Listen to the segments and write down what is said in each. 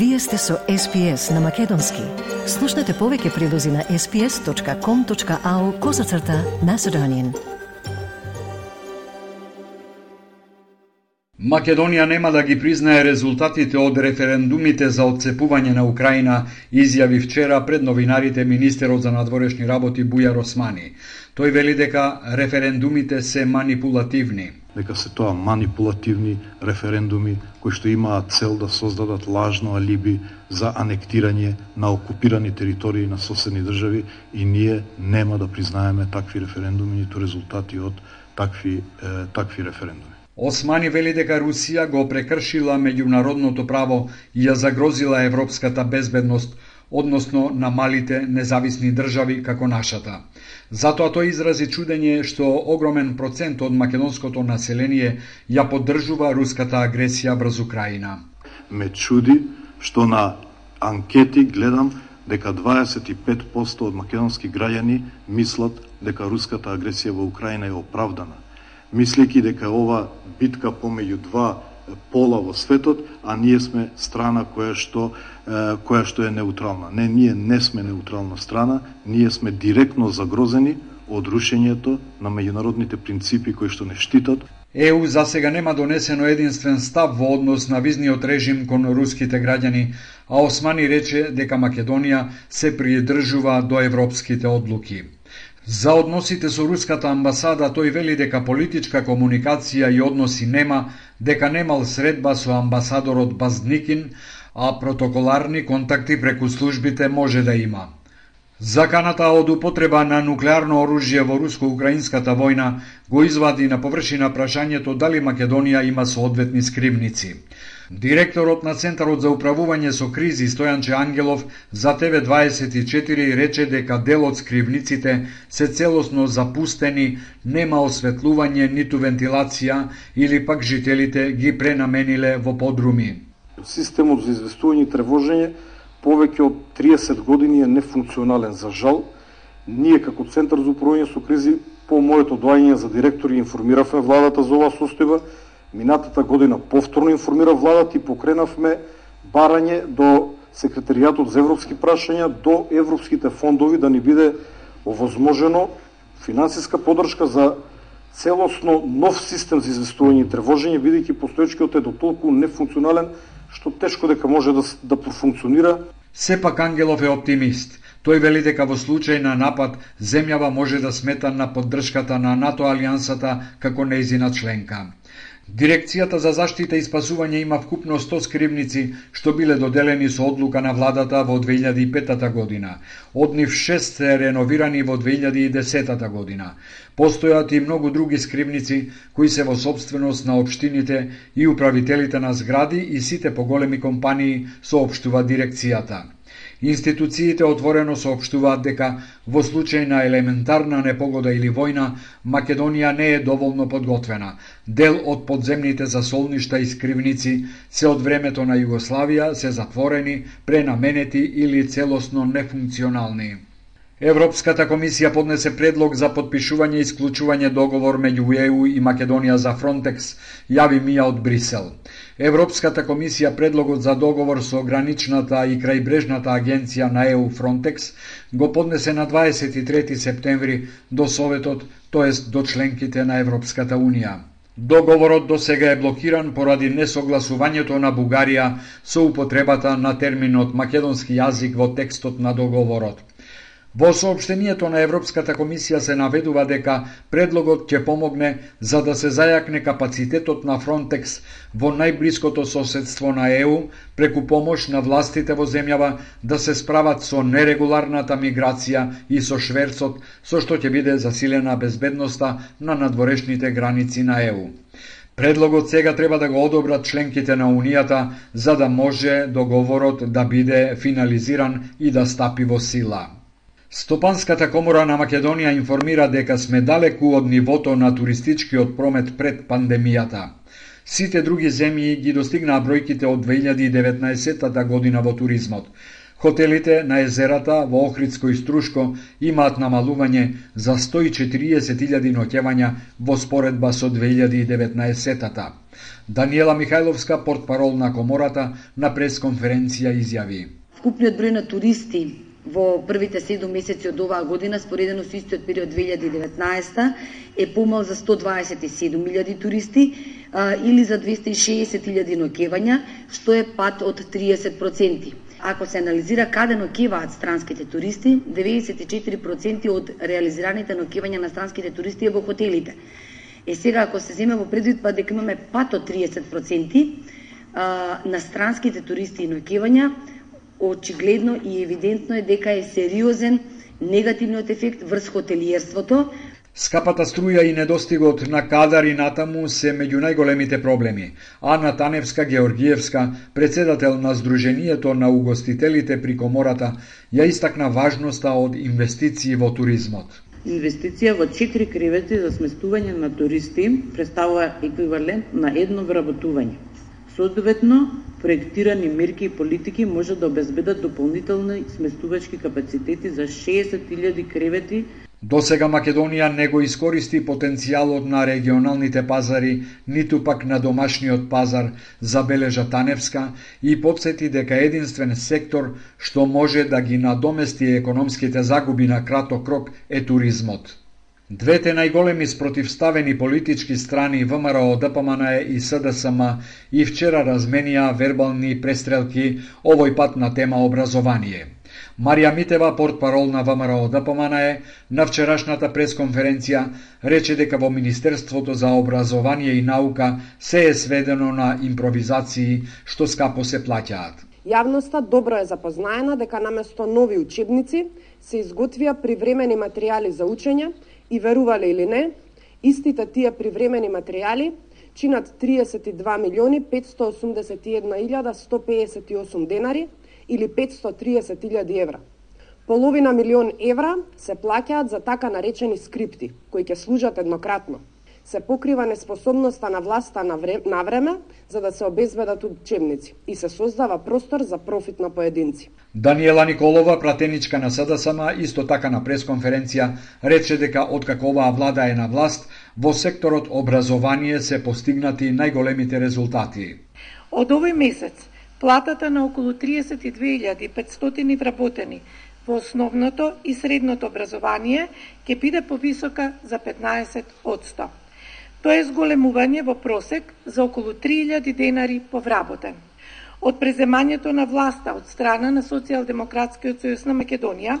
Вие сте со SPS на Македонски. Слушнете повеќе прилози на sps.com.au козацрта на Седонин. Македонија нема да ги признае резултатите од референдумите за одцепување на Украина, изјави вчера пред новинарите министерот за надворешни работи Бујар Османи. Тој вели дека референдумите се манипулативни дека се тоа манипулативни референдуми кои што имаат цел да создадат лажно алиби за анектирање на окупирани територии на соседни држави и ние нема да признаеме такви референдуми ниту резултати од такви е, такви референдуми. Османи вели дека Русија го прекршила меѓународното право и ја загрозила европската безбедност односно на малите независни држави како нашата. Затоа тој изрази чудење што огромен процент од македонското население ја поддржува руската агресија врз Украина. Ме чуди што на анкети гледам дека 25% од македонски граѓани мислат дека руската агресија во Украина е оправдана, мислејќи дека ова битка помеѓу два пола во светот, а ние сме страна која што која што е неутрална. Не, ние не сме неутрална страна, ние сме директно загрозени од рушењето на меѓународните принципи кои што не штитат. ЕУ за сега нема донесено единствен став во однос на визниот режим кон руските граѓани, а Османи рече дека Македонија се придржува до европските одлуки. За односите со руската амбасада тој вели дека политичка комуникација и односи нема, дека немал средба со амбасадорот Базникин, а протоколарни контакти преку службите може да има. Заканата од употреба на нуклеарно оружје во руско-украинската војна го извади на површина прашањето дали Македонија има соодветни скривници. Директорот на Центарот за управување со кризи Стојанче Ангелов за ТВ24 рече дека дел од скривниците се целосно запустени, нема осветлување ниту вентилација или пак жителите ги пренамениле во подруми. Системот за известување и тревожење повеќе од 30 години е нефункционален за жал. Ние како Центар за управување со кризи по моето доаѓање за директори информиравме владата за оваа состојба. Минатата година повторно информира владата и покренавме барање до секретаријатот за европски прашања до европските фондови да ни биде овозможено финансиска подршка за целосно нов систем за известување и тревожење, бидејќи постоечкиот е до толку нефункционален што тешко дека може да, да профункционира. Сепак Ангелов е оптимист. Тој вели дека во случај на напад, земјава може да смета на поддршката на НАТО алијансата како неизина членка. Дирекцијата за заштита и спасување има вкупно 100 скривници што биле доделени со одлука на владата во 2005 година. Од нив 6 се реновирани во 2010 година. Постојат и многу други скривници кои се во собственост на општините и управителите на згради и сите поголеми компании соопштува дирекцијата. Институциите отворено соопштуваат дека во случај на елементарна непогода или војна, Македонија не е доволно подготвена. Дел од подземните засолништа и скривници се од времето на Југославија се затворени, пренаменети или целосно нефункционални. Европската комисија поднесе предлог за подпишување и исклучување договор меѓу ЕУ и Македонија за Фронтекс, јави Мија од Брисел. Европската комисија предлогот за договор со граничната и крајбрежната агенција на ЕУ Фронтекс го поднесе на 23 септември до Советот, тоест до членките на Европската Унија. Договорот до сега е блокиран поради несогласувањето на Бугарија со употребата на терминот македонски јазик во текстот на договорот. Во сообштението на Европската комисија се наведува дека предлогот ќе помогне за да се зајакне капацитетот на Фронтекс во најблиското соседство на ЕУ преку помош на властите во земјава да се справат со нерегуларната миграција и со шверцот, со што ќе биде засилена безбедноста на надворешните граници на ЕУ. Предлогот сега треба да го одобрат членките на Унијата за да може договорот да биде финализиран и да стапи во сила. Стопанската комора на Македонија информира дека сме далеку од нивото на туристичкиот промет пред пандемијата. Сите други земји ги достигнаа бројките од 2019 година во туризмот. Хотелите на езерата во Охридско и Струшко имаат намалување за 140.000 ноќевања во споредба со 2019-тата. Даниела Михајловска, портпарол на комората, на пресконференција изјави. Вкупниот број на туристи во првите 7 месеци од оваа година, споредено со истиот период 2019, е помал за 127.000 туристи а, или за 260.000 нокевања, што е пат од 30%. Ако се анализира каде нокеваат странските туристи, 94% од реализираните нокевања на странските туристи е во хотелите. Е сега ако се земе во предвид па дека имаме пат од 30% а, на странските туристи и нокевања, очигледно и евидентно е дека е сериозен негативниот ефект врз хотелиерството. Скапата струја и недостигот на кадар и натаму се меѓу најголемите проблеми. Ана Таневска Георгиевска, председател на Сдруженијето на угостителите при комората, ја истакна важноста од инвестиции во туризмот. Инвестиција во 4 кревети за сместување на туристи представува еквивалент на едно вработување. Соодветно, проектирани мерки и политики може да обезбедат дополнителни сместувачки капацитети за 60.000 кревети До сега Македонија не го искористи потенцијалот на регионалните пазари, ниту пак на домашниот пазар, забележа Таневска и подсети дека единствен сектор што може да ги надомести економските загуби на краток рок е туризмот. Двете најголеми спротивставени политички страни ВМРО, ДПМН и СДСМ и вчера разменија вербални престрелки овој пат на тема образование. Марија Митева, портпарол на ВМРО ДПМН на вчерашната пресконференција рече дека во Министерството за образование и наука се е сведено на импровизации што скапо се плаќаат. Јавноста добро е запознаена дека наместо нови учебници се изготвија привремени материјали за учење, И верувале или не, истите тие привремени материјали чинат 32 милиони 581.158 денари или 530.000 евра. Половина милион евра се плаќаат за така наречени скрипти, кои ќе служат еднократно се покрива неспособноста на власта на, време, на време за да се обезбедат учебници и се создава простор за профит на поединци. Даниела Николова, пратеничка на СДСМ, исто така на пресконференција, рече дека откако оваа влада е на власт, во секторот образование се постигнати најголемите резултати. Од овој месец, платата на околу 32.500 вработени во основното и средното образование ќе биде повисока за 15 Тоа е зголемување во просек за околу 3000 денари по вработен. Од преземањето на власта од страна на Социјалдемократскиот сојуз на Македонија,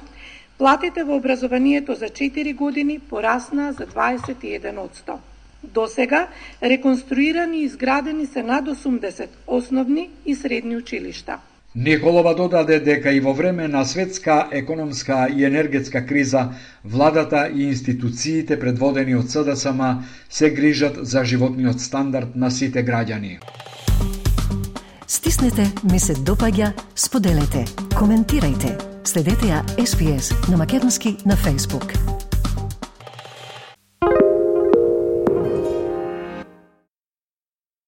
платите во образованието за 4 години порасна за 21%. До сега реконструирани и изградени се над 80 основни и средни училишта. Николова додаде дека и во време на светска економска и енергетска криза, владата и институциите предводени од СДСМ се грижат за животниот стандард на сите граѓани. Стиснете, ми се допаѓа, споделете, коментирајте. Следете ја SPS на Македонски на Facebook.